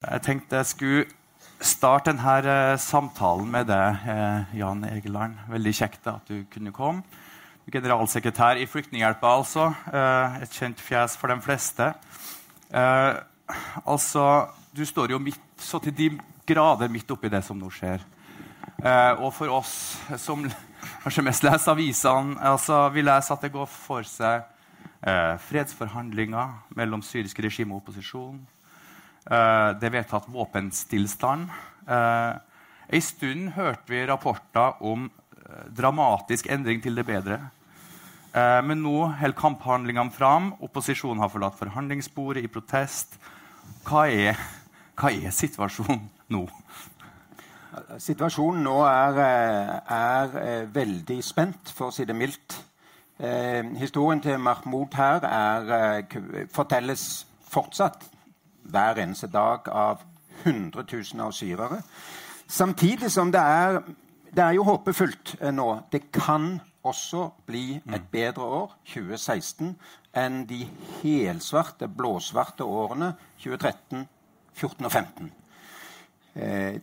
Jeg tenkte jeg skulle starte denne eh, samtalen med deg, eh, Jan Egeland. Veldig kjekt at du kunne komme. Generalsekretær i Flyktninghjelpa, altså. Eh, et kjent fjes for de fleste. altså, du står jo midt, så til de grader midt oppi det som nå skjer. og for oss som kanskje mest leser avisene, altså, vi leser at det går for seg fredsforhandlinger mellom syrisk regime og opposisjon. Uh, det er vedtatt våpenstillstand. Uh, en stund hørte vi rapporter om uh, dramatisk endring til det bedre. Men nå holder kamphandlingene fram. Opposisjonen har forlatt forhandlingsbordet i protest. Hva er, hva er situasjonen nå? Situasjonen nå er, er veldig spent, for å si det mildt. historien til Mahmoud her er, fortelles fortsatt hver eneste dag av 100 000 av syrere. Samtidig som det er, det er jo håpefullt eh, nå. Det kan også bli et bedre år, 2016, enn de helsvarte, blåsvarte årene 2013, 14 og 15. Eh,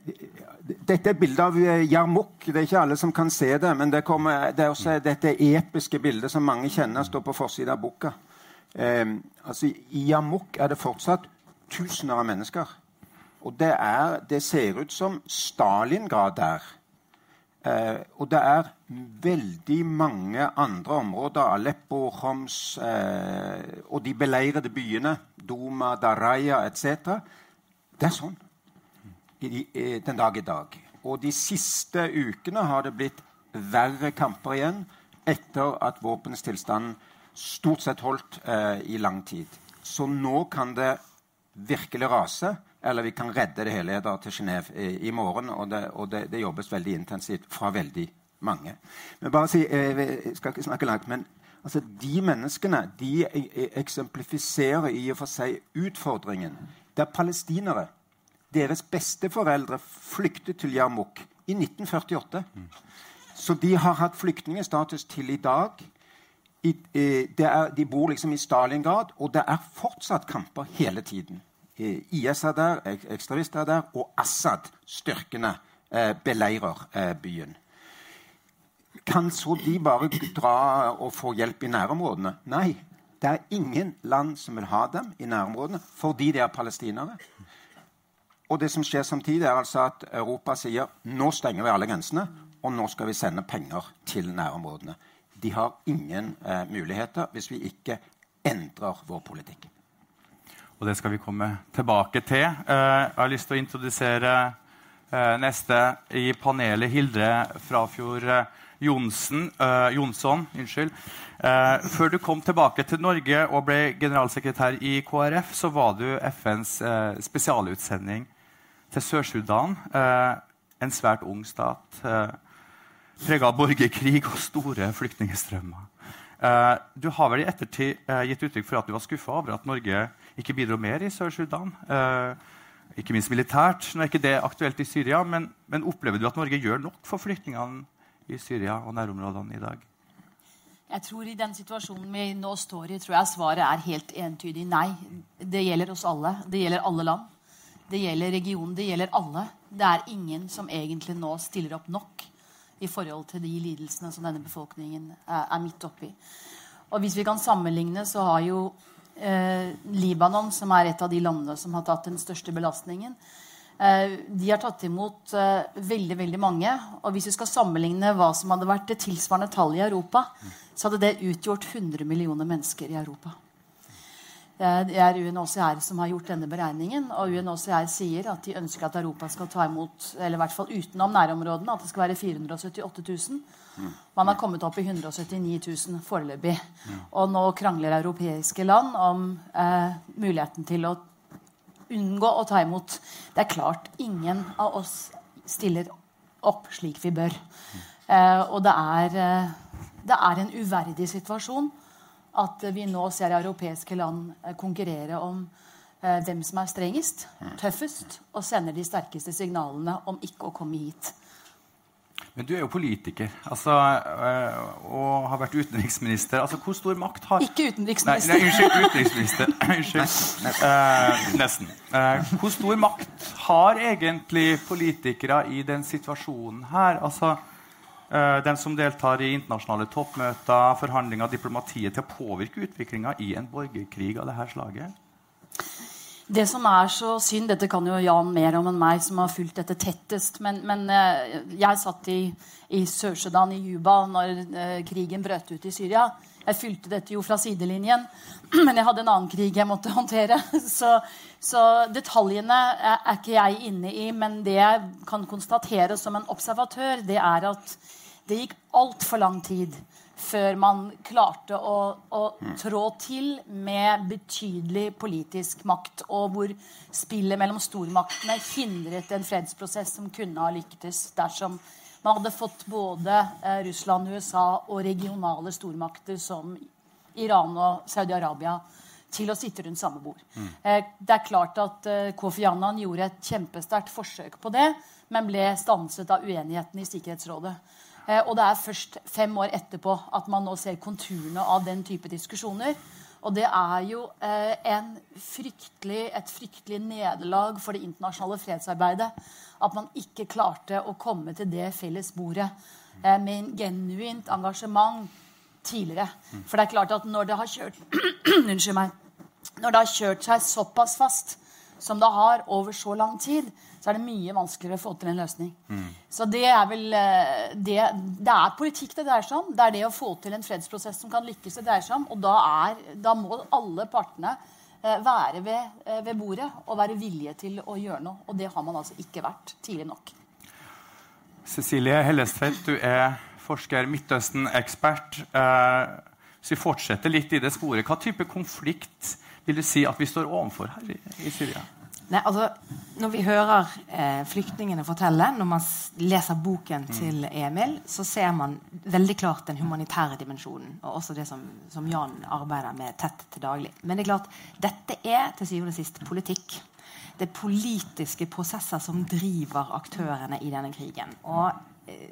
dette er bildet av eh, Jarmuk. Det er ikke alle som kan se det. Men det, kommer, det er også dette episke bildet som mange kjenner, står på forsida av boka. Eh, altså, I Jarmuk er det fortsatt tusener av mennesker. Og det, er, det ser ut som Stalingrad der. Eh, og det er veldig mange andre områder, Aleppo, Homs eh, og de beleirede byene, Duma, Daraya etc. Det er sånn i, i, den dag i dag. Og de siste ukene har det blitt verre kamper igjen etter at våpenstillstanden stort sett holdt eh, i lang tid. Så nå kan det virkelig rase, eller vi kan redde det hele da, til Genéve i, i, morgen. Og, det, og det, det, jobbes veldig intensivt fra veldig mange. Men bare si, eh, Jeg skal ikke snakke langt, men altså, de menneskene de e, e, eksemplifiserer i og for seg utfordringen. Det er palestinere. Deres besteforeldre flyktet til Jarmuk i 1948. Så de har hatt flyktningstatus til i dag. I, eh, er, de bor liksom i Stalingrad, og det er fortsatt kamper hele tiden. IS er der, ekstremister er der, og Assad-styrkene eh, beleirer eh, byen. Kan så de bare dra og få hjelp i nærområdene? Nei. Det er ingen land som vil ha dem i nærområdene fordi de er palestinere. Og det som skjer samtidig, er altså at Europa sier nå stenger vi alle grensene, og nå skal vi sende penger til nærområdene. De har ingen eh, muligheter hvis vi ikke endrer vår politikk. Og det skal vi komme tilbake til. Eh, jeg har lyst til å introdusere eh, neste i panelet, Hilde Frafjord eh, Jonsen, Jonsson. Unnskyld. Før du kom tilbake til Norge og ble generalsekretær i KrF, så var du FNs spesialutsending til Sør-Sudan. En svært ung stat prega av borgerkrig og store flyktningstrømmer. Du har vel i ettertid gitt uttrykk for at du var skuffa over at Norge ikke bidro mer i Sør-Sudan. Eh, ikke minst militært. Nå er ikke det aktuelt i Syria, men, men, opplever du at Norge gjør nok for flyktningene i Syria og nærområdene i dag? Jeg tror I den situasjonen vi nå står i, tror jeg svaret er helt entydig nei. Det gjelder oss alle. Det gjelder alle land. Det gjelder regionen. Det gjelder alle. Det er ingen som egentlig nå stiller opp nok i forhold til de lidelsene som denne befolkningen er, er midt oppi. Og hvis vi kan sammenligne, så har jo eh, Libanon, som er et av de landene som har tatt den største belastningen, eh, de har tatt imot eh, veldig veldig mange. Og hvis vi skal sammenligne hva som hadde vært det tilsvarende tallet i Europa, så hadde det utgjort 100 millioner mennesker i Europa. Eh, det er UNHCR som har gjort denne beregningen. Og UNHCR sier at de ønsker at Europa skal ta imot eller i hvert fall utenom nærområdene, at det skal være 478 000. Man har kommet opp i 179 000 foreløpig. Og nå krangler europeiske land om eh, muligheten til å unngå å ta imot. Det er klart ingen av oss stiller opp slik vi bør. Eh, og det er, eh, det er en uverdig situasjon at vi nå ser europeiske land eh, konkurrere om eh, hvem som er strengest, tøffest, og sender de sterkeste signalene om ikke å komme hit. Men du er jo politiker altså, øh, og har vært utenriksminister. Altså, hvor stor makt har Ikke utenriksminister. Nei, nei unnskyld. Utenriksminister. unnskyld. Uh, nesten. Uh, hvor stor makt har egentlig politikere i den situasjonen her? Altså, uh, den som deltar i internasjonale toppmøter, forhandlinger, diplomatiet, til å påvirke utviklinga i en borgerkrig av dette slaget? Det som er så synd Dette kan jo Jan mer om enn meg, som har fulgt dette tettest. Men, men eh, jeg satt i, i Sør-Sudan, i Juba, når eh, krigen brøt ut i Syria. Jeg fulgte dette jo fra sidelinjen, men jeg hadde en annen krig jeg måtte håndtere. Så, så detaljene er, ikke jeg inne i, men det jeg kan konstatere som en observatør, det er at det gikk altfor lang tid før man klarte å, å, trå til med betydelig politisk makt, og hvor spillet mellom stormaktene hindret en fredsprosess som kunne ha lyktes dersom man hadde fått både eh, Russland, USA og regionale stormakter som Iran og Saudi-Arabia til å sitte rundt samme bord. Mm. Eh, det er klart at eh, Kofi Annan gjorde et kjempesterkt forsøk på det, men ble stanset av uenigheten i Sikkerhetsrådet. Eh, og det er først fem år etterpå at man nå ser konturene av den type diskusjoner. Og det er jo eh, fryktelig, et fryktelig nederlag for det internasjonale fredsarbeidet at man ikke klarte å komme til det felles bordet eh, med en genuint engasjement tidligere. For det er klart at når det har kjørt Unnskyld meg. Når det har kjørt seg såpass fast som det har over så lang tid, så er det mye vanskeligere å få til en løsning. Mm. Så det er vel eh, det, det er politikk det dreier seg om. Det er det å få til en fredsprosess som kan lykkes, det dreier seg om. Og da, er, da må alle partene eh, være ved, eh, ved, bordet og være villige til å gjøre noe. Og det har man altså ikke vært tidlig nok. Cecilie Hellestveit, du er forsker, Midtøsten-ekspert. så vi fortsetter litt i det sporet. Hva type konflikt vil du si at vi står overfor her i, i Syria? Nei, altså, når vi hører eh, flyktningene fortelle, når man leser boken mm. til Emil, så ser man veldig klart den humanitære dimensjonen. Og også det som, som, Jan arbeider med tett til daglig. Men det er klart, dette er til syvende og sist politikk. Det er politiske prosesser som driver aktørene i denne krigen. Og Eh,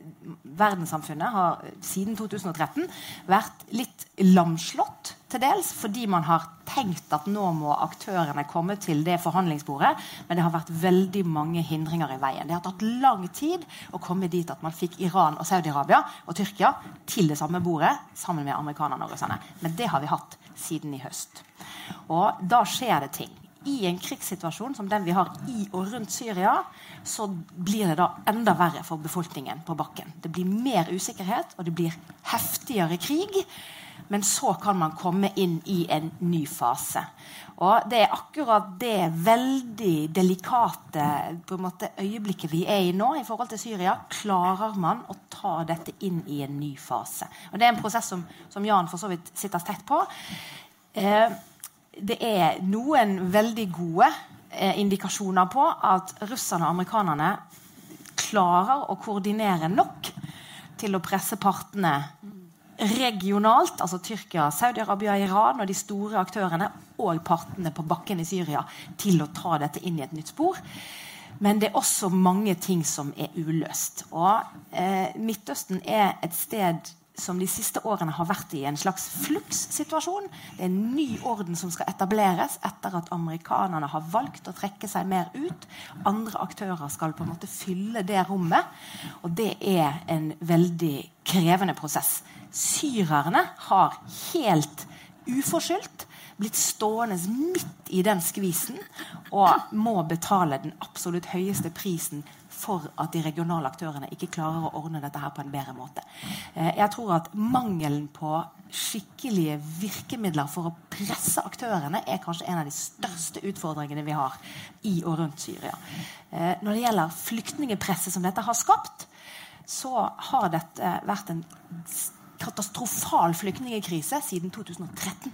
verdenssamfunnet har siden 2013 vært litt lamslått til dels fordi man har tenkt at nå må aktørene komme til det forhandlingsbordet, men det har vært veldig mange hindringer i veien. Det har tatt lang tid å komme dit at man fikk Iran og Saudi-Arabia og Tyrkia til det samme bordet sammen med amerikanerne og russerne. Men det har vi hatt siden i høst. Og da skjer det ting i en krigssituasjon som den vi har i og rundt Syria, så blir det da enda verre for befolkningen på bakken. Det blir mer usikkerhet, og det blir heftigere krig. Men så kan man komme inn i en ny fase. Og det er akkurat det veldig delikate måte, øyeblikket vi er i nå i forhold til Syria. Klarer man å ta dette inn i en ny fase? Og Det er en prosess som, som Jan for så vidt sitter tett på. Eh, det er noen veldig gode eh, indikasjoner på at russerne og amerikanerne klarer å koordinere nok til å presse partene regionalt, altså Tyrkia, Saudi-Arabia, Iran og de store aktørene, og partene på bakken i Syria, til å ta dette inn i et nytt spor. Men det er også mange ting som er uløst. Og eh, Midtøsten er et sted som de siste årene har vært i en slags flukssituasjon. Det er en ny orden som skal etableres etter at amerikanerne har valgt å trekke seg mer ut. Andre aktører skal på en måte fylle det rommet. Og det er en veldig krevende prosess. Syrerne har helt uforskyldt blitt stående midt i den skvisen og må betale den absolutt høyeste prisen for at de regionale aktørene ikke klarer å ordne dette her på en bedre måte. Eh, jeg tror at mangelen på skikkelige virkemidler for å presse aktørene er kanskje en av de største utfordringene vi har i og rundt Syria. Eh, når det gjelder flyktningepresset som dette har skapt, så har dette vært en katastrofal flyktningkrise siden 2013.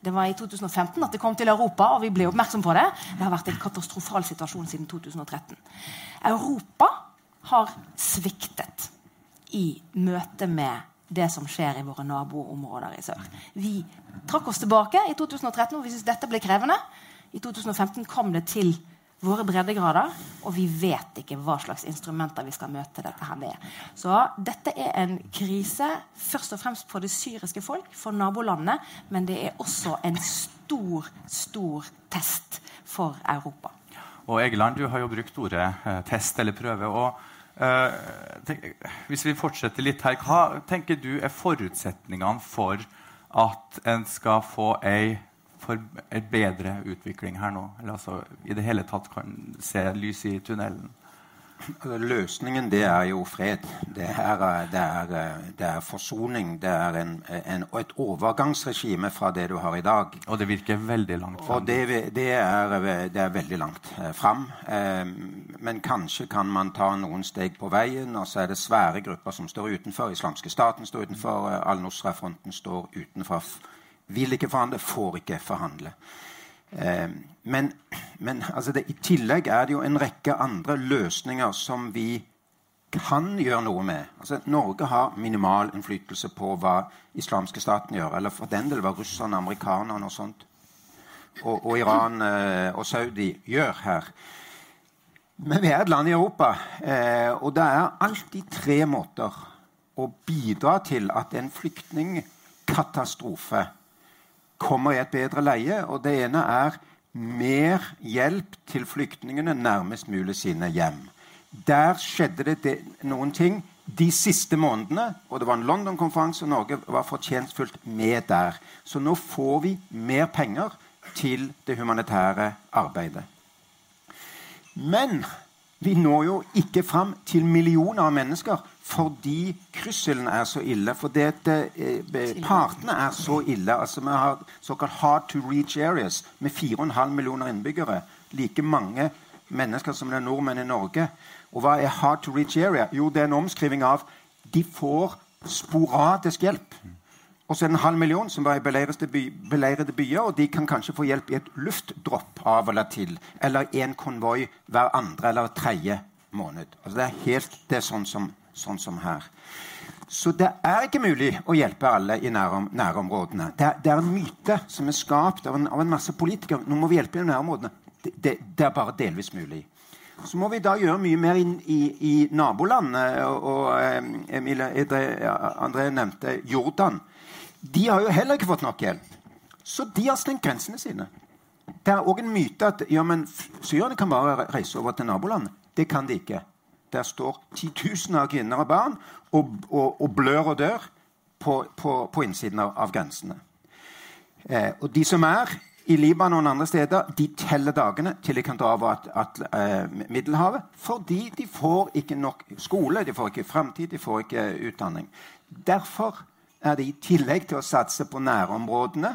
Det var i 2015 at det kom til Europa, og vi ble oppmerksom på det. Det har vært en katastrofal situasjon siden 2013. Europa har sviktet i møte med det som skjer i våre naboområder i sør. Vi trakk oss tilbake i 2013, og vi syntes dette ble krevende. I 2015 kom det til våre breddegrader, og vi vet ikke hva slags instrumenter vi skal møte dette her med. Så dette er en krise først og fremst for det syriske folk, for nabolandene, men det er også en stor, stor test for Europa. Og Egeland, du har jo brukt ordet eh, test eller prøve. og eh, tenk, Hvis vi fortsetter litt her, hva tenker du er forutsetningene for at en skal få ei for en bedre utvikling her nå? Eller altså i det hele tatt kan se lys i tunnelen? Altså, løsningen det er jo fred. Det er, det er, det er forsoning. Det er en, en, et overgangsregime fra det du har i dag. Og det virker veldig langt fram. Og det, det, er, det er, veldig langt eh, fram. Eh, men kanskje kan man ta noen steg på veien. Og så er det svære grupper som står utenfor. Islamske staten står utenfor. Eh, Al-Nusra-fronten står utenfor vil ikke forhandle, får ikke forhandle. Eh, men, men altså det, i tillegg er det jo en rekke andre løsninger som vi kan gjøre noe med. Altså, Norge har minimal innflytelse på hva islamske staten gjør. Eller for den del hva russerne, amerikanerne og sånt, og, og Iran eh, og Saudi gjør her. Men vi er et land i Europa, eh, og det er alltid tre måter å bidra til at en flyktningkatastrofe kommer i et bedre leie. Og det ene er mer hjelp til flyktningene nærmest mulig sine hjem. Der skjedde det, noen ting de siste månedene. Og det var en London-konferanse, og Norge var fortjenstfullt med der. Så nå får vi mer penger til det humanitære arbeidet. Men vi når jo ikke fram til millioner av mennesker fordi krysselen er så ille. Fordi eh, partene er så ille. Altså, vi har såkalt hard to reach areas med 4,5 millioner innbyggere. Like mange mennesker som det er nordmenn i Norge. Og hva er hard to reach area? Jo, det er en omskriving av de får sporadisk hjelp. Og så er det en halv million som var i beleirede, by, beleirede byer, og de kan kanskje få hjelp i et luftdropp av eller til. Eller en konvoi hver andre eller tredje måned. Altså det er helt det er sånn som sånn som her. Så det er ikke mulig å hjelpe alle i nærom, nærområdene. Det er, det er, en myte som er skapt av en, av en, masse politikere. Nå må vi hjelpe i nærområdene. Det, det, det, er bare delvis mulig. Så må vi da gjøre mye mer inn i, i nabolandet. Og, og eh, Emilie André nevnte Jordan. De har jo heller ikke fått nok hjelp. Så de har stengt grensene sine. Det er òg en myte at ja, men syrerne kan bare reise over til nabolandet. Det kan de ikke. Der står titusener av kvinner og barn og, og, og blør og dør på, på, på innsiden av, grensene. Eh, og de som er i Libanon og andre steder, de teller dagene til de kan dra over at, at, eh, Middelhavet. Fordi de får ikke nok skole, de får ikke framtid, de får ikke utdanning. Derfor er det i tillegg til å satse på nærområdene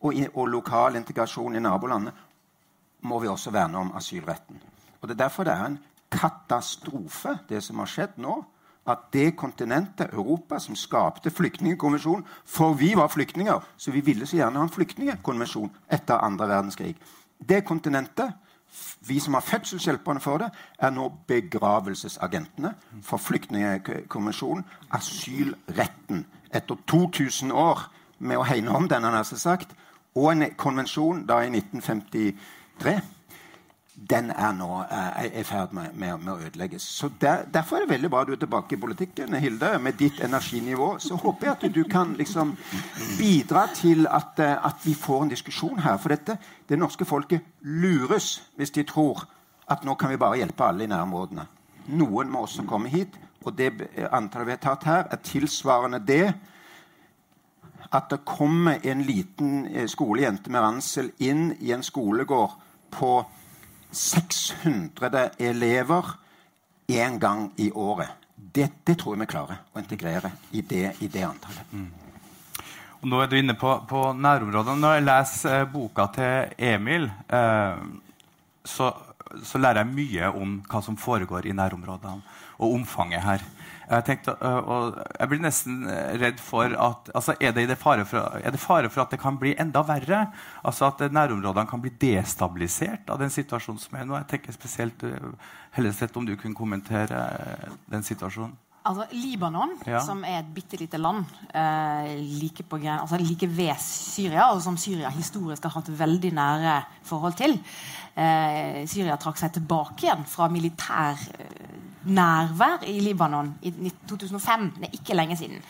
og, og lokal integrasjon i nabolandet, må vi også verne om asylretten. Og Det er derfor det er en katastrofe, det som har skjedd nå. At det kontinentet, Europa, som skapte flyktningkonvensjonen For vi var flyktninger, så vi ville så gjerne ha en flyktningkonvensjon etter andre verdenskrig. Det kontinentet, vi som har fødselshjelperne for det, er nå begravelsesagentene for flyktningkonvensjonen, asylretten. Etter 2000 år med å hegne om den, sagt, og en konvensjon da i 1953 den er nå eh, i ferd med, med, med, å ødelegges. Så der, Derfor er det veldig bra du er tilbake i politikken, Hilde, med ditt energinivå. Så håper jeg at du kan liksom bidra til at, eh, at, vi får en diskusjon her. For dette, det norske folket lures hvis de tror at nå kan vi bare hjelpe alle i nærområdene. Noen må også komme hit. Og det antallet vi har tatt her, er tilsvarende det at det kommer en liten eh, skolejente med ransel inn i en skolegård på 600 elever én gang i året. Det, det, tror jeg vi klarer å integrere i det, i det antallet. Mm. Og nå er du inne på, på nærområdene. Når jeg leser eh, boka til Emil, eh, så, så, lærer jeg mye om hva som foregår i nærområdene, og omfanget her. Jeg, tenkte, og jeg blir nesten redd for at altså, er, det fare for, er, det fare for, at det kan bli enda verre? Altså At nærområdene kan bli destabilisert av den situasjonen som er nå? Jeg tenker spesielt Helleseth, om du kunne kommentere den situasjonen? Altså, Libanon, Ja. som er et bitte lite land eh, like, på, altså, like ved Syria, og som Syria historisk har hatt veldig nære forhold til eh, Syria trakk seg tilbake igjen fra militær eh, nærvær i Libanon i 2005. Det er ikke lenge siden.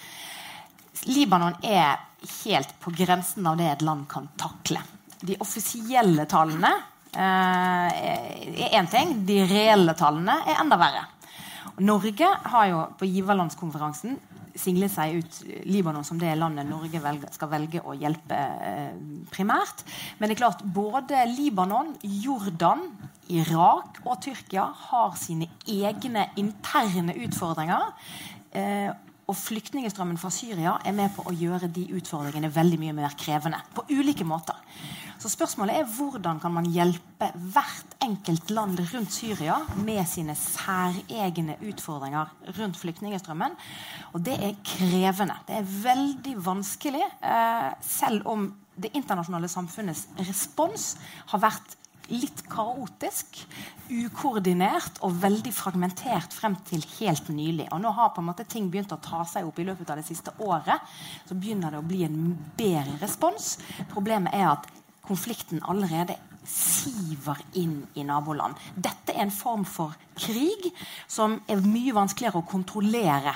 Libanon er helt på grensen av det et land kan takle. De offisielle tallene eh, er én ting. De reelle tallene er enda verre. Norge har jo på giverlandskonferansen singlet seg ut Libanon som det landet Norge velger, skal velge å hjelpe eh, primært. Men det er klart, både Libanon, Jordan, Irak og Tyrkia har sine egne interne utfordringer. Eh, og flyktningstrømmen fra Syria er med på å gjøre de utfordringene veldig mye mer krevende. På ulike måter. Så spørsmålet er hvordan kan man hjelpe hvert enkelt land rundt Syria med sine særegne utfordringer rundt flyktningstrømmen. Og det er krevende. Det er veldig vanskelig, eh, selv om det internasjonale samfunnets respons har vært litt kaotisk, ukoordinert og veldig fragmentert frem til helt nylig. Og nå har på en måte ting begynt å ta seg opp i løpet av det siste året. Så begynner det å bli en bedre respons. Problemet er at konflikten allerede siver inn i naboland. Dette er en form for krig som er mye vanskeligere å kontrollere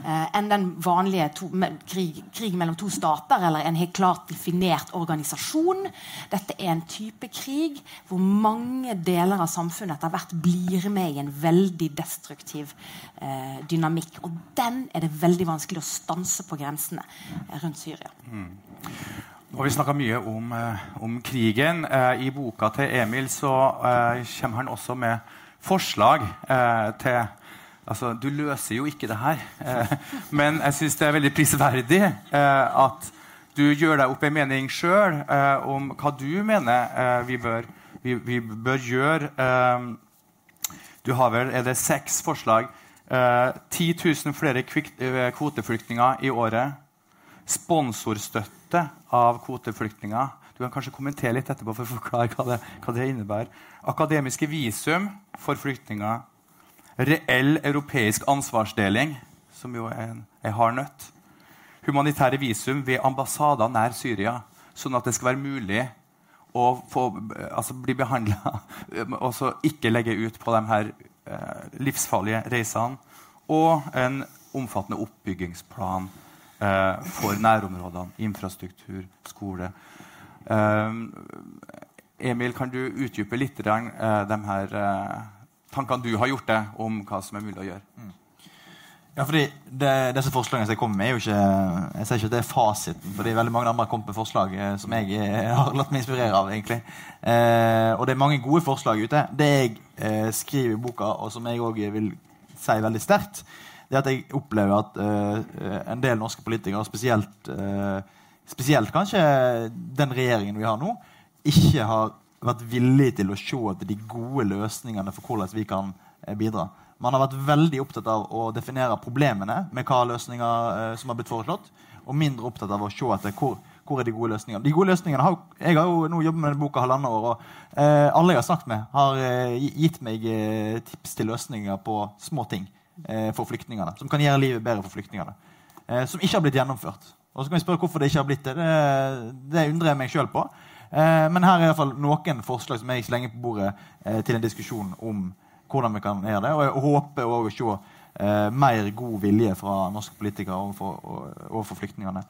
eh, enn den vanlige to, med, krig, krig mellom to stater eller en helt klart definert organisasjon. Dette er en type krig hvor mange deler av samfunnet etter hvert blir med i en veldig destruktiv eh, dynamikk. Og den er det veldig vanskelig å stanse på grensene eh, rundt Syria. Og Vi snakka mye om, eh, om krigen. Eh, I boka til Emil så eh, kommer han også med forslag eh, til Altså, Du løser jo ikke det her, eh, men jeg syns det er veldig prisverdig eh, at du gjør deg opp en mening sjøl om hva du mener eh, vi, bør, vi, vi bør gjøre. Eh, du har vel er det seks forslag. Eh, 10 000 flere kvik- eh, kvoteflyktninger i året sponsorstøtte av kvoteflyktninger. Du kan kanskje kommentere litt etterpå for å forklare hva det, hva det innebærer. Akademiske visum for flyktninger. Reell europeisk ansvarsdeling, som jo er en, en hard nøtt. Humanitære visum ved ambassader nær Syria, sånn at det skal være mulig å få, altså bli behandla og så ikke legge ut på de her eh, livsfarlige reisene. Og en omfattende oppbyggingsplan eh, for nærområdene. Infrastruktur, skole. Eh, Emil, kan du utdype litt eh, de her eh, tankene du har gjort deg om hva som er mulig å gjøre? Ja, fordi det, Disse forslagene som jeg kommer med, er jo ikke jeg sier ikke at det er fasiten. fordi veldig mange andre har kommet med forslag eh, som jeg eh, har latt meg inspirere av. egentlig. Eh, og det er mange gode forslag ute. Det jeg eh, skriver i boka, og som jeg òg vil si veldig sterkt, det at jeg opplever at uh, en del norske politikere, spesielt, uh, spesielt kanskje den regjeringen vi har nå, ikke har vært villige til å se etter de gode løsningene for hvordan vi kan eh, bidra. Man har vært veldig opptatt av å definere problemene med hva løsninger uh, som har blitt foreslått, og mindre opptatt av å se etter hvor, hvor er de gode løsningene. De gode løsningene har, Jeg har jo nå jobbet med denne boka halvannet år, og eh, alle jeg har snakket med, har eh, gitt meg eh, tips til løsninger på små ting for flyktningene. Som kan gjøre livet bedre for flyktningene. Eh, som ikke har blitt gjennomført. Og så kan vi spørre hvorfor det ikke har blitt det. Det, det undrer jeg meg sjøl på. Eh, men her er i hvert fall noen forslag som jeg slenger på bordet eh, til en diskusjon om hvordan vi kan gjøre det. Og jeg håper også å se eh, mer god vilje fra norske politikere overfor, overfor flyktningene.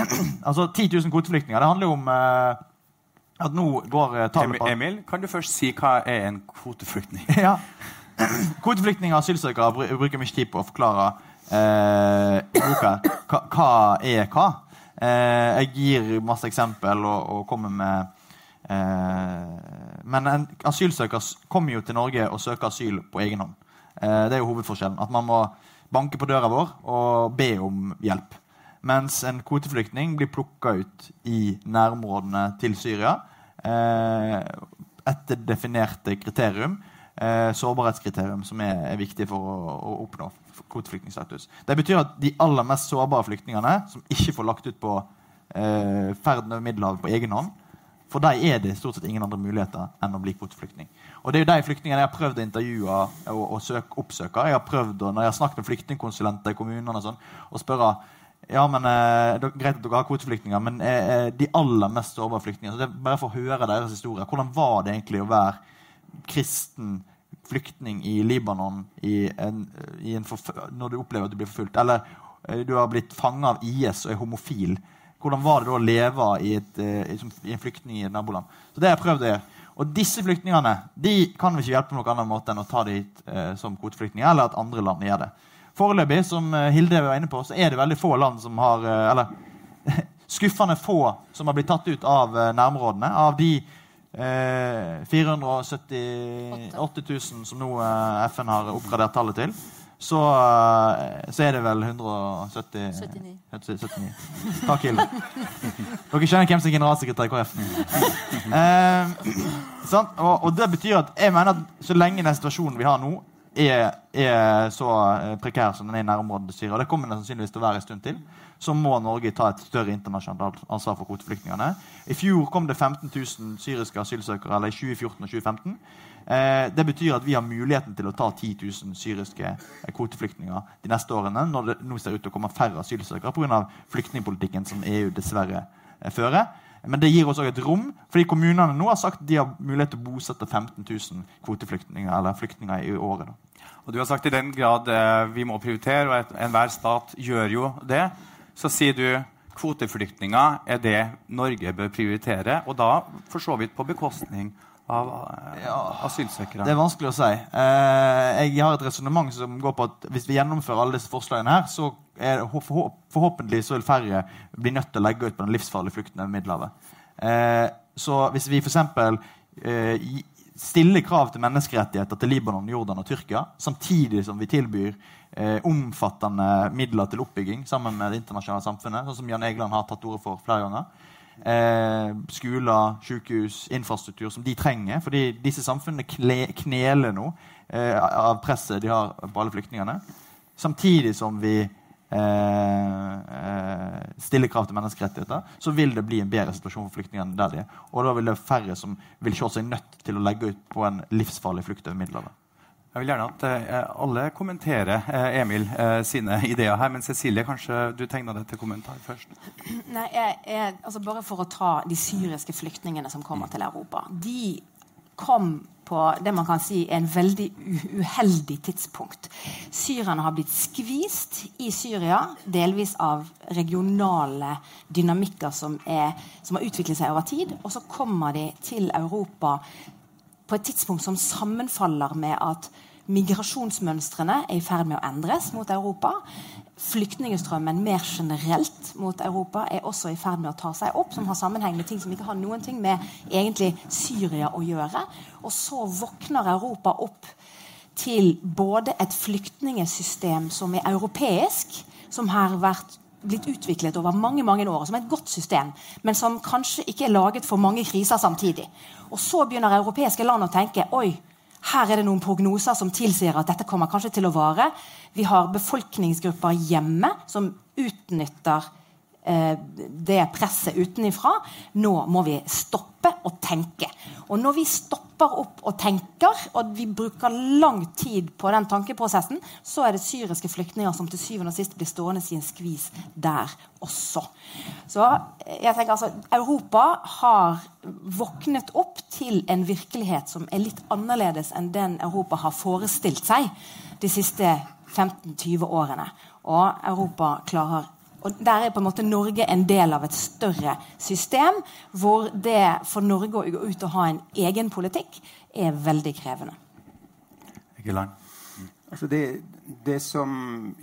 altså 10 000 kvoteflyktninger. Det handler jo om eh, at nå går eh, tallet på Emil, kan du først si hva er en kvoteflyktning? ja. Kvoteflyktninger og asylsøkere bruker mye tid på å forklare eh, boka hva, er hva. Eh, jeg gir masse eksempel og, og kommer med eh, Men en asylsøker kommer jo til Norge og søker asyl på egen hånd. Eh, det er jo hovedforskjellen. At man må banke på døra vår og be om hjelp. Mens en kvoteflyktning blir plukka ut i nærområdene til Syria eh, etter definerte kriterium. Eh, sårbarhetskriterium som er, er viktig for å, å oppnå kvoteflyktningstatus. Det betyr at de aller mest sårbare flyktningene, som ikke får lagt ut på eh, ferden over Middelhavet på egen hånd, For dem er det stort sett ingen andre muligheter enn å bli kvoteflyktning. Og det er jo de flyktningene jeg har prøvd å intervjue og, og søke, oppsøke. Jeg har prøvd, og når jeg har snakket med flyktningkonsulenter i kommunene, og sånn, og spørre ja, men eh, det er Greit at dere har kvoteflyktninger, men eh, eh, de aller mest sårbare flyktningene Bare for å høre deres historier. Hvordan var det egentlig å være kristen flyktning i Libanon i en, i en når du opplever at du blir forfulgt? Eller eh, du har blitt fanga av IS og er homofil. Hvordan var det da å leve i, et, eh, i en flyktning i et naboland? Så det har jeg prøvd å gjøre. Og disse flyktningene de kan vi ikke hjelpe på noen annen måte enn å ta dem eh, som kvoteflyktninger, eller at andre land gjør det. Foreløpig som eh, Hilde var inne på, så er det veldig få land som har Eller skuffende få som har blitt tatt ut av nærområdene. Av de eh, 478 000 som nå eh, FN har oppgradert tallet til, så, så, er det vel 170 79. 79. Takk, Hilde. Dere skjønner hvem som er generalsekretær i KrF. Eh, og, og, det betyr at jeg mener at så lenge den situasjonen vi har nå, er, er så eh, prekær som den er i Syria, og det kommer den sannsynligvis til å være en stund til, så må Norge ta et større internasjonalt ansvar for kvoteflyktningene. I fjor kom det 15 000 syriske asylsøkere, eller i 2014 og 2015. Eh, det betyr at vi har muligheten til å ta 10 000 syriske kvoteflyktninger de neste årene, når det nå ser ut til å komme færre asylsøkere pga. flyktningpolitikken som EU dessverre eh, fører. Men det gir oss også et rom, fordi kommunene nå har sagt de har mulighet til å bosette 15 000 kvoteflyktninger eller flyktninger i året. Da. Og Du har sagt i den grad eh, vi må prioritere, og enhver stat gjør jo det. Så sier du kvoteflyktninger er det Norge bør prioritere, og da for så vidt på bekostning av eh, ja, asylsøkere? Det er vanskelig å si. Eh, jeg har et resonnement som går på at hvis vi gjennomfører alle disse forslagene her, så er det forhåpentlig så vil færre bli nødt til å legge ut på den livsfarlige flukten over Middelhavet. Eh, så hvis vi f.eks. Eh, stiller krav til menneskerettigheter til Libanon, Jordan og Tyrkia, samtidig som vi tilbyr eh, omfattende midler til oppbygging sammen med det internasjonale samfunnet, sånn som Jan Egeland har tatt ordet for flere ganger, eh, skoler, sykehus, infrastruktur som de trenger. Fordi disse samfunnene kneler nå eh, av presset de har på alle flyktningene. Samtidig som vi eh, eh, stiller krav til menneskerettigheter, så vil det bli en bedre situasjon for flyktningene der de er. Og da vil det være færre som vil se seg nødt til å legge ut på en livsfarlig flukt over Middelhavet. Jeg vil gjerne at uh, alle kommenterer uh, Emil uh, sine ideer her. Men Cecilie, kanskje du tegna det til kommentar først? Nei, jeg, jeg, altså Bare for å ta de syriske flyktningene som kommer til Europa. De kom på det man kan si er en veldig uheldig tidspunkt. Syrerne har blitt skvist i Syria, delvis av regionale dynamikker som, er, som har utviklet seg over tid. Og så kommer de til Europa på et tidspunkt som sammenfaller med at migrasjonsmønstrene er i ferd med å endres mot Europa. Flyktningstrømmen mer generelt mot Europa er også i ferd med å ta seg opp, som har sammenheng med ting som ikke har noen ting med egentlig Syria å gjøre. Og så våkner Europa opp til både et flyktningsystem som er europeisk, som har vært blitt utviklet over mange mange år som et godt system, men som kanskje ikke er laget for mange kriser samtidig. Og så begynner europeiske land å tenke oi, her er det noen prognoser som tilsier at dette kommer kanskje til å vare. Vi har befolkningsgrupper hjemme som utnytter det presset utenifra. Nå må vi stoppe og tenke. Og når vi stopper opp og tenker, og vi bruker lang tid på den tankeprosessen, så er det syriske flyktninger som til syvende og sist blir stående i en skvis der også. Så eh, jeg tenker altså, Europa har våknet opp til en virkelighet som er litt annerledes enn den Europa har forestilt seg de siste 15-20 årene. Og Europa klarer og Der er på en måte Norge en del av et større system, hvor det for Norge å gå ut og ha en egen politikk er veldig krevende. Ikke. Altså det, det, som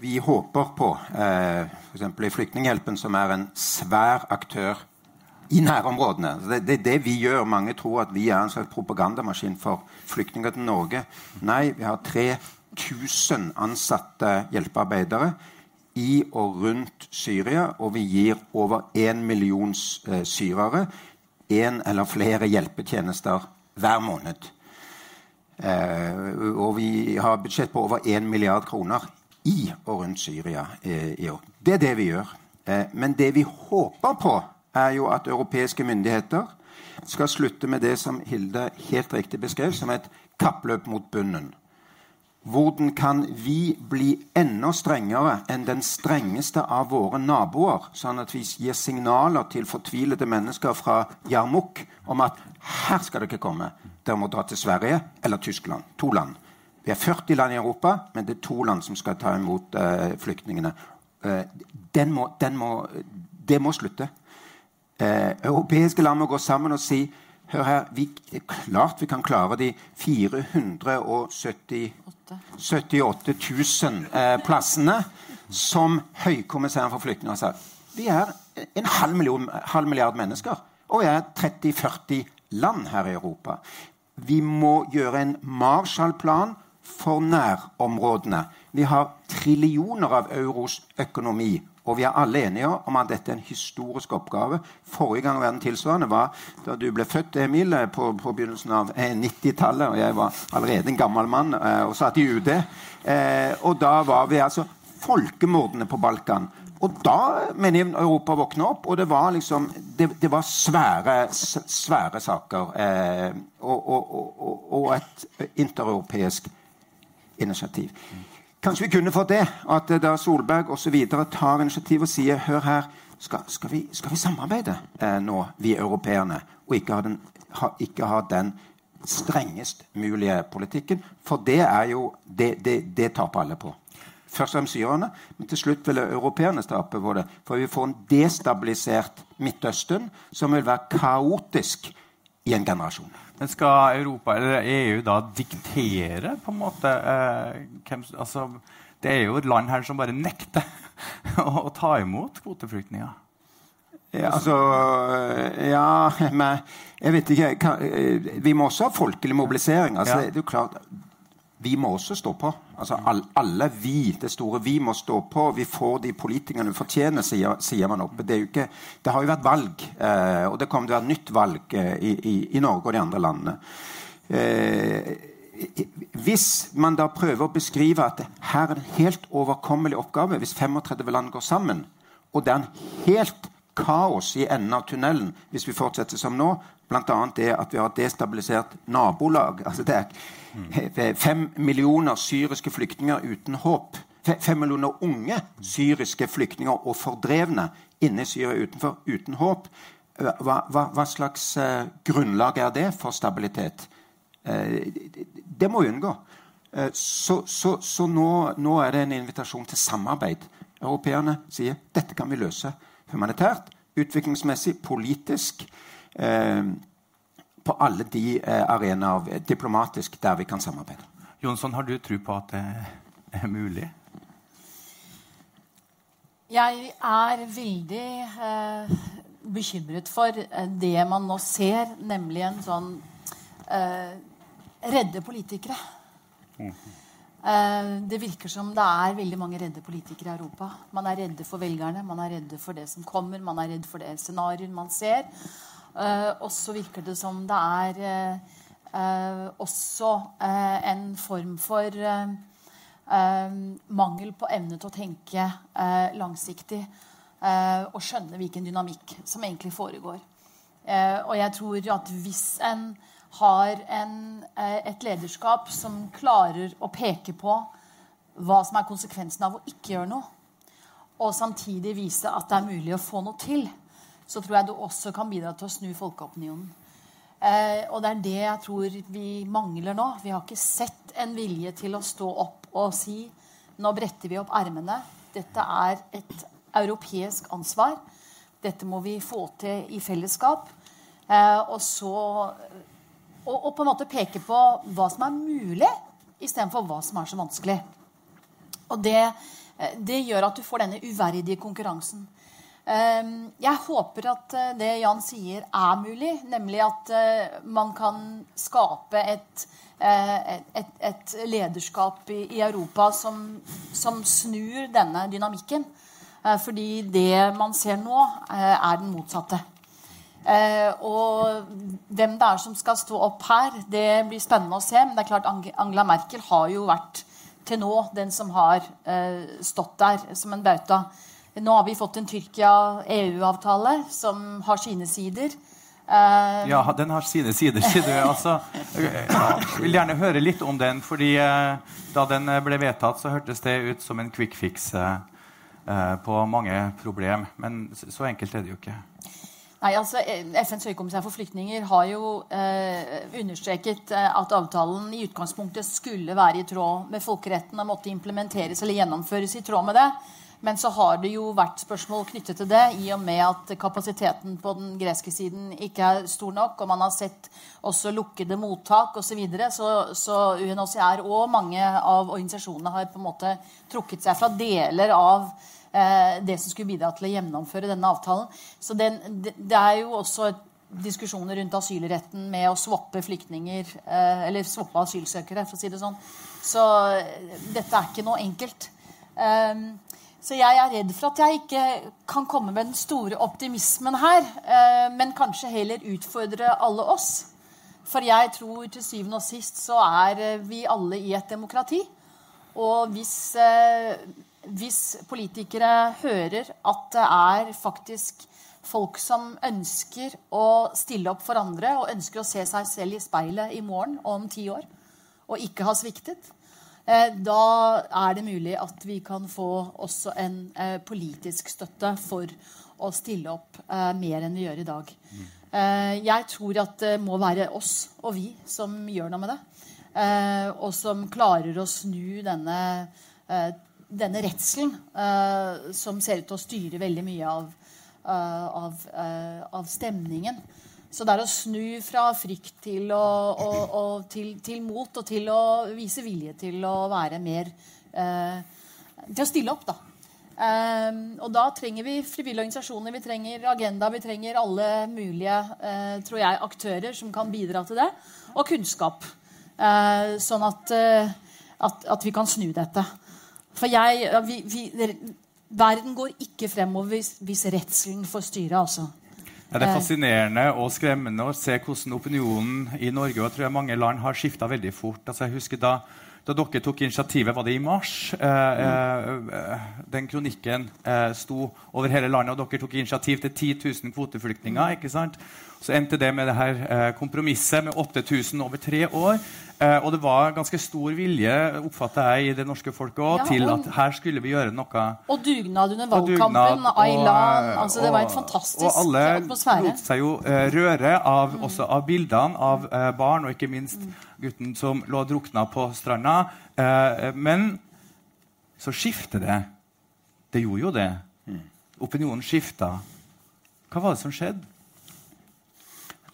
vi håper på, eh, f.eks. i Flyktninghjelpen, som er en svær aktør i nærområdene det, det, det vi gjør. Mange tror at vi er en slags propagandamaskin for flyktninger til Norge. Nei, vi har 3000 ansatte hjelpearbeidere i og rundt Syria, og vi gir over én million eh, syrere én eller flere hjelpetjenester hver måned. Eh, og vi har budsjett på over 1 milliard kroner i og rundt Syria eh, i år. Det er det vi gjør. Men det vi håper på, er jo at europeiske myndigheter skal slutte med det som Hilde helt riktig beskrev som et kappløp mot bunnen. Hvordan kan vi bli enda strengere enn den strengeste av våre naboer, sånn at vi gir signaler til fortvilede mennesker fra Jarmuk om at her skal dere komme. Dere må dra til Sverige eller Tyskland. To land. Vi er 40 land i Europa, men det er to land som skal ta imot uh, flyktningene. Uh, den må, den må, det må slutte. Uh, europeiske land må gå sammen og si Hør her, vi, det er klart vi kan klare de 478 000 eh, plassene som Høykommissæren for flyktninger sa. Vi er en halv, million, halv milliard mennesker, og vi er 30-40 land her i Europa. Vi må gjøre en Marshall-plan for nærområdene. Vi har trillioner av euros økonomi og vi er alle enige om at dette er en historisk oppgave. Forrige gang verden tilsvarende var da du ble født, Emil, på, på begynnelsen av 90-tallet. Og jeg var allerede en gammel mann eh, og satt i UD. Eh, og da var vi altså folkemordene på Balkan. Og da mener jeg Europa våkna opp, og det var liksom det, det var svære, svære saker. Eh, og, og, og, og, et intereuropeisk initiativ. Kanskje vi kunne fått det, at da Solberg osv. tar initiativ og sier hør her, skal, skal, vi, skal vi, samarbeide eh, nå, vi europeerne, og ikke ha, den, ha, ikke ha, den, strengest mulige politikken? For det er jo Det, det, det taper alle på. Først og fremst syrerne, men til slutt vil europeerne tape på det. For vi får en destabilisert Midtøsten som vil være kaotisk i en generasjon. Men skal Europa eller EU da diktere på en måte eh, hvem, altså, Det er jo et land her som bare nekter å, å ta imot kvoteflyktninger. Ja, altså Ja, men jeg vet ikke Vi må også ha folkelig mobilisering. Altså, ja. det er jo klart vi må også stå på. Altså, alle vi, det store vi, må stå på. Vi får de politikerne vi fortjener, sier, sier man oppe. Det, ikke, det, har jo vært valg, eh, og det kommer til å være nytt valg eh, i, i, i, Norge og de andre landene. Eh, hvis man da prøver å beskrive at her er en helt overkommelig oppgave hvis 35 land går sammen, og det er en helt kaos i enden av tunnelen hvis vi fortsetter som nå, bl.a. det at vi har destabilisert nabolag altså det er Fem millioner syriske flyktninger uten håp. Fem millioner unge syriske flyktninger og fordrevne inne i Syria utenfor, uten håp. Hva, hva, hva slags uh, grunnlag er det for stabilitet? Uh, det må vi unngå. Uh, så, så, så nå, nå, er det en invitasjon til samarbeid. Europeerne sier dette kan vi løse humanitært, utviklingsmessig, politisk. Eh, på alle de eh, arenaer diplomatisk der vi kan samarbeide. Jonsson, har du tro på at det er mulig? Jeg er veldig eh, bekymret for eh, det man nå ser, nemlig en sånn eh, redde politikere. Mm. Eh, det virker som det er veldig mange redde politikere i Europa. Man er redde for velgerne, man er redde for det som kommer, man er redd for det scenarioet man ser. Uh, og så virker det som det er uh, også en form for mangel på evne til å tenke langsiktig og skjønne hvilken dynamikk som egentlig foregår. og jeg tror at hvis en har en, et lederskap som klarer å peke på hva som er konsekvensen av å ikke gjøre noe, og samtidig vise at det er mulig å få noe til, så tror jeg du også kan bidra til å snu folkeopinionen. Eh, og det er det jeg tror vi mangler nå. Vi har ikke sett en vilje til å stå opp og si nå bretter vi opp ermene. Dette er et europeisk ansvar. Dette må vi få til i fellesskap. Eh, og så og, og, på en måte peke på hva som er mulig, istedenfor hva som er så vanskelig. Og det, eh, det gjør at du får denne uverdige konkurransen. Ehm, jeg håper at eh, det Jan sier, er mulig. Nemlig at eh, man kan skape et, et, et lederskap i, Europa som, som, snur denne dynamikken. Fordi det man ser nå, er den motsatte. Og hvem det er som skal stå opp her, det blir spennende å se. Men det er klart Angela Merkel har jo vært til nå den som har stått der som en bauta. Nå har vi fått en Tyrkia-EU-avtale som har sine sider. Eh, Ja, den har sine sider, sier du. Altså, jeg vil gjerne høre litt om den, fordi eh, da den eh, ble vedtatt, så hørtes det ut som en quick fix eh, eh, på mange problem. Men så enkelt er det jo ikke. Nei, altså eh, FNs høykommissær for flyktninger har jo eh, understreket eh, at avtalen i utgangspunktet skulle være i tråd med folkeretten og måtte implementeres eller gjennomføres i tråd med det. Men så har det jo vært spørsmål knyttet til det, i og med at kapasiteten på den greske siden ikke er stor nok, og man har sett også lukkede mottak osv. Så, videre, så så UNHCR og mange av organisasjonene har på en måte trukket seg fra deler av det som skulle bidra til å gjennomføre denne avtalen. Så den, det, er jo også diskusjoner rundt asylretten med å swappe flyktninger eh, Eller swappe asylsøkere, for å si det sånn. Så eh, dette er ikke noe enkelt. Um, så jeg er redd for at jeg ikke kan komme med den store optimismen her, eh, men kanskje heller utfordre alle oss. For jeg tror til syvende og sist så er eh, vi alle i et demokrati. Og hvis, eh, hvis politikere hører at det er faktisk folk som ønsker å stille opp for andre og ønsker å se seg selv i speilet i morgen og om ti år, og ikke har sviktet, eh, da er det mulig at vi kan få også en eh, politisk støtte for å stille opp eh, mer enn vi gjør i dag. Jeg tror at det må være oss og vi som gjør noe med det. Og som klarer å snu denne, denne redselen uh, som ser ut til å styre veldig mye av, uh, av, uh, av stemningen. Så det er å snu fra frykt til, å, og, og til, til mot og til å vise vilje til å være mer Til å stille opp, da. Og da trenger vi frivillige organisasjoner, vi trenger Agenda, vi trenger alle mulige tror jeg, aktører som kan bidra til det. Og kunnskap. Sånn at, at, at vi kan snu dette. For jeg vi, vi, Verden går ikke fremover hvis, hvis redselen får styre, altså. Ja, det er fascinerende og skremmende å se hvordan opinionen i Norge og jeg tror jeg mange land har skifta veldig fort. Altså, jeg husker da, da dere tok initiativet, var det i mars? Eh, eh, den kronikken eh, sto over hele landet, og dere tok initiativ til 10 000 kvoteflyktninger. ikke sant? Så endte det med det her eh, kompromisset med 8000 over tre år. Eh, og det var ganske stor vilje oppfatter jeg, i det norske folket også, Ja, til at her skulle vi gjøre noe Og dugnad under valgkampen. Aylan. Altså, det var en fantastisk atmosfære. Og alle atmosfære. lot seg jo eh, røre av, også av bildene av eh, barn, og ikke minst gutten som lå drukna på stranda. Eh, men så skifter det. Det gjorde jo det. Opinionen skifta. Hva var det som skjedde?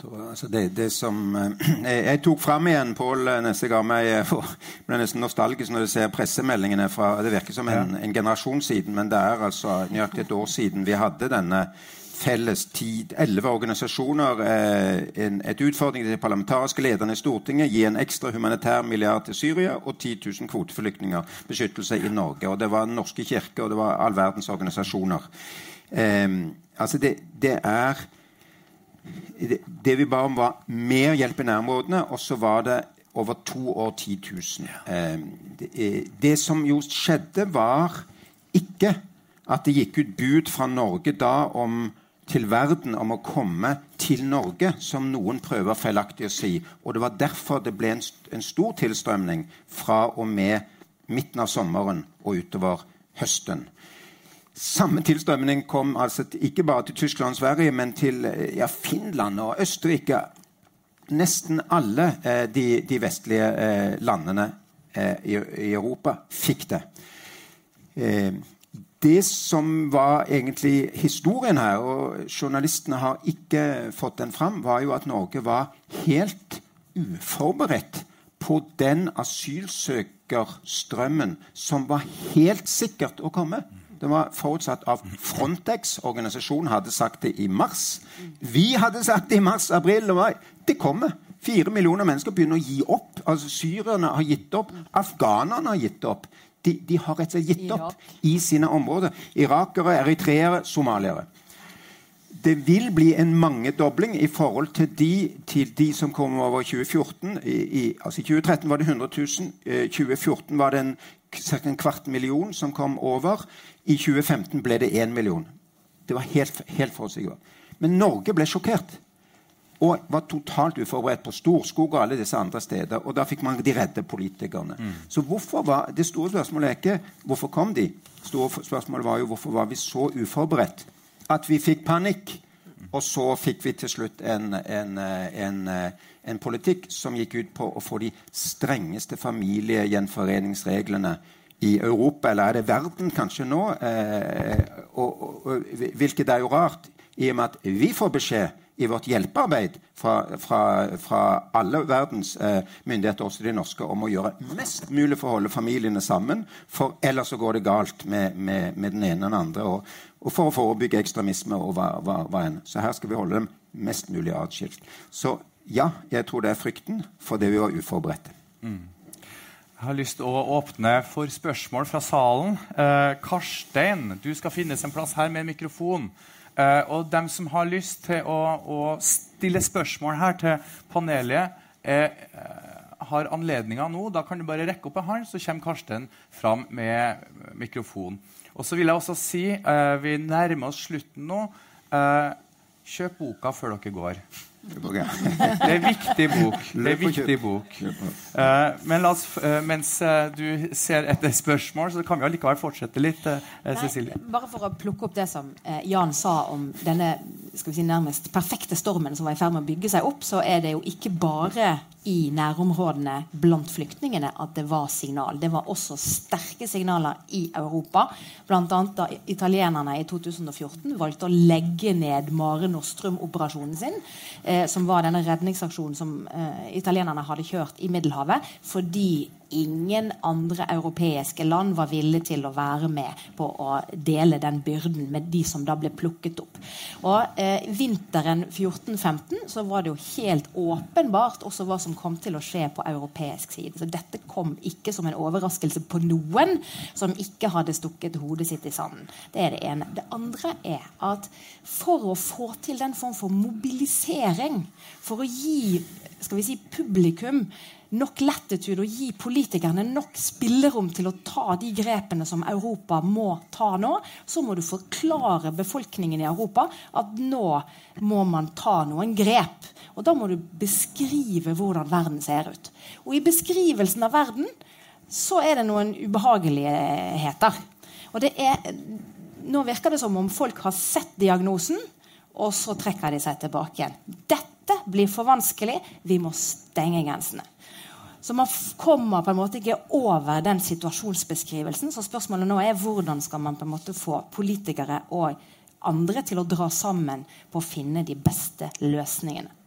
Altså det, det som, eh, jeg, jeg tok fram igjen Pål eh, neste gang jeg får, ble nesten nostalgisk når du ser pressemeldingene fra Det virker som en, en generasjon siden, men det er altså nøyaktig et år siden vi hadde denne felles tid. Elleve organisasjoner. Eh, en, et utfordring til de parlamentariske lederne i Stortinget. Gi en ekstra humanitær milliard til Syria og 10 000 kvoteflyktninger beskyttelse i Norge. Og det var Den norske kirke og det var all verdens organisasjoner. Eh, altså det, det er det, vi ba om, var mer hjelp i nærområdene, og så var det over to år 10 000. Eh, det, eh, det som jo skjedde, var ikke at det gikk ut bud fra Norge da om til verden om å komme til Norge, som noen prøver feilaktig å si. Og det var derfor det ble en, en stor tilstrømning fra og med midten av sommeren og utover høsten. Samme tilstrømning kom altså ikke bare til Tyskland og Sverige, men til eh, ja, Finland og Østerrike. Nesten alle eh, de, de vestlige eh, landene eh, i, i Europa fikk det. Eh, det som var egentlig historien her, og journalistene har ikke fått den fram, var jo at Norge var helt uforberedt på den asylsøkerstrømmen som var helt sikkert å komme. Det var forutsatt av Frontex. Organisasjonen hadde sagt det i mars. Vi hadde sagt det i mars, april og mai. Det kommer. Fire millioner mennesker begynner å gi opp. Altså Syrerne har gitt opp. Afghanerne har gitt opp. De, de har rett og slett gitt opp i sine områder. Irakere, eritreere, somaliere. Det vil bli en mangedobling i forhold til de, til de som kom over 2014. I, i, altså I 2013 var det 100 000. I 2014 var det ca. en kvart million som kom over. I 2015 ble det 1 million. Det var helt, helt forutsigbart. Men Norge ble sjokkert. Og var totalt uforberedt på Storskog og alle disse andre steder. Og da fikk man de redde politikerne. Mm. Så hvorfor var, Det store spørsmålet er ikke hvorfor kom de. store spørsmålet var jo hvorfor var vi så uforberedt at vi fikk panikk. Og så fikk vi til slutt en, en, en, en politikk som gikk ut på å få de strengeste familiegjenforeningsreglene i Europa, eller er det verden kanskje nå? Eh, og, og, og, hvilket er jo rart, i og med at vi får beskjed i vårt hjelpearbeid fra, fra, fra alle verdens eh, myndigheter, også de norske, om å gjøre mest mulig for å holde familiene sammen. For ellers så går det galt med, med, med den ene og den andre. Og, og, for å forebygge ekstremisme og hva, hva, hva enn. Så her skal vi holde dem mest mulig atskilt. Så ja, jeg tror det er frykten for det vi var uforberedte. Mm. Jeg har lyst til å åpne for spørsmål fra salen. Eh, Karstein, du skal finnes en plass her med en mikrofon. Eh, og dem som har lyst til å, å stille spørsmål her til panelet, eh, har anledninga nå. Da kan du bare rekke opp en hånd, så kommer Karsten fram med mikrofon. Og så vil jeg også si, uh, vi nærmer oss slutten nå. kjøp boka før dere går. Det er en viktig bok. Det er viktig bok. Uh, men oss, uh, mens uh, du ser etter spørsmål, så kan vi allikevel fortsette litt. Cecilie. Nei, bare for å plukke opp det som Jan sa om denne skal vi si, nærmest perfekte stormen som var i ferd med å bygge seg opp, så er det jo ikke bare i nærområdene blant flyktningene at det var signal. Det var også sterke signaler i Europa. Bl.a. da italienerne i 2014 valgte å legge ned Mare Nostrum-operasjonen sin, eh, som var denne redningsaksjonen som eh, italienerne hadde kjørt i Middelhavet, fordi ingen andre europeiske land var villige til å være med på å dele den byrden med de som da ble plukket opp. Og eh, Vinteren 14-15 så var det jo helt åpenbart også hva som kom til å skje på europeisk side. Så dette kom ikke som en overraskelse på noen som ikke hadde stukket hodet sitt i sanden. Det er det ene. Det andre er at for å få til den form for mobilisering, for å gi skal vi si, publikum nok latitude og gi politikerne nok spillerom til å ta de grepene som Europa må ta nå, så må du forklare befolkningen i Europa at nå må man ta noen grep. Og da må du beskrive hvordan verden ser ut. Og i beskrivelsen av verden så er det noen ubehageligheter. Og det er, nå virker det som om folk har sett diagnosen, og så trekker de seg tilbake igjen. Dette blir for vanskelig. Vi må stenge grensene. Så man kommer på en måte ikke over den situasjonsbeskrivelsen. Så spørsmålet nå er hvordan skal man på en måte få politikere og andre til å dra sammen på å finne de beste løsningene.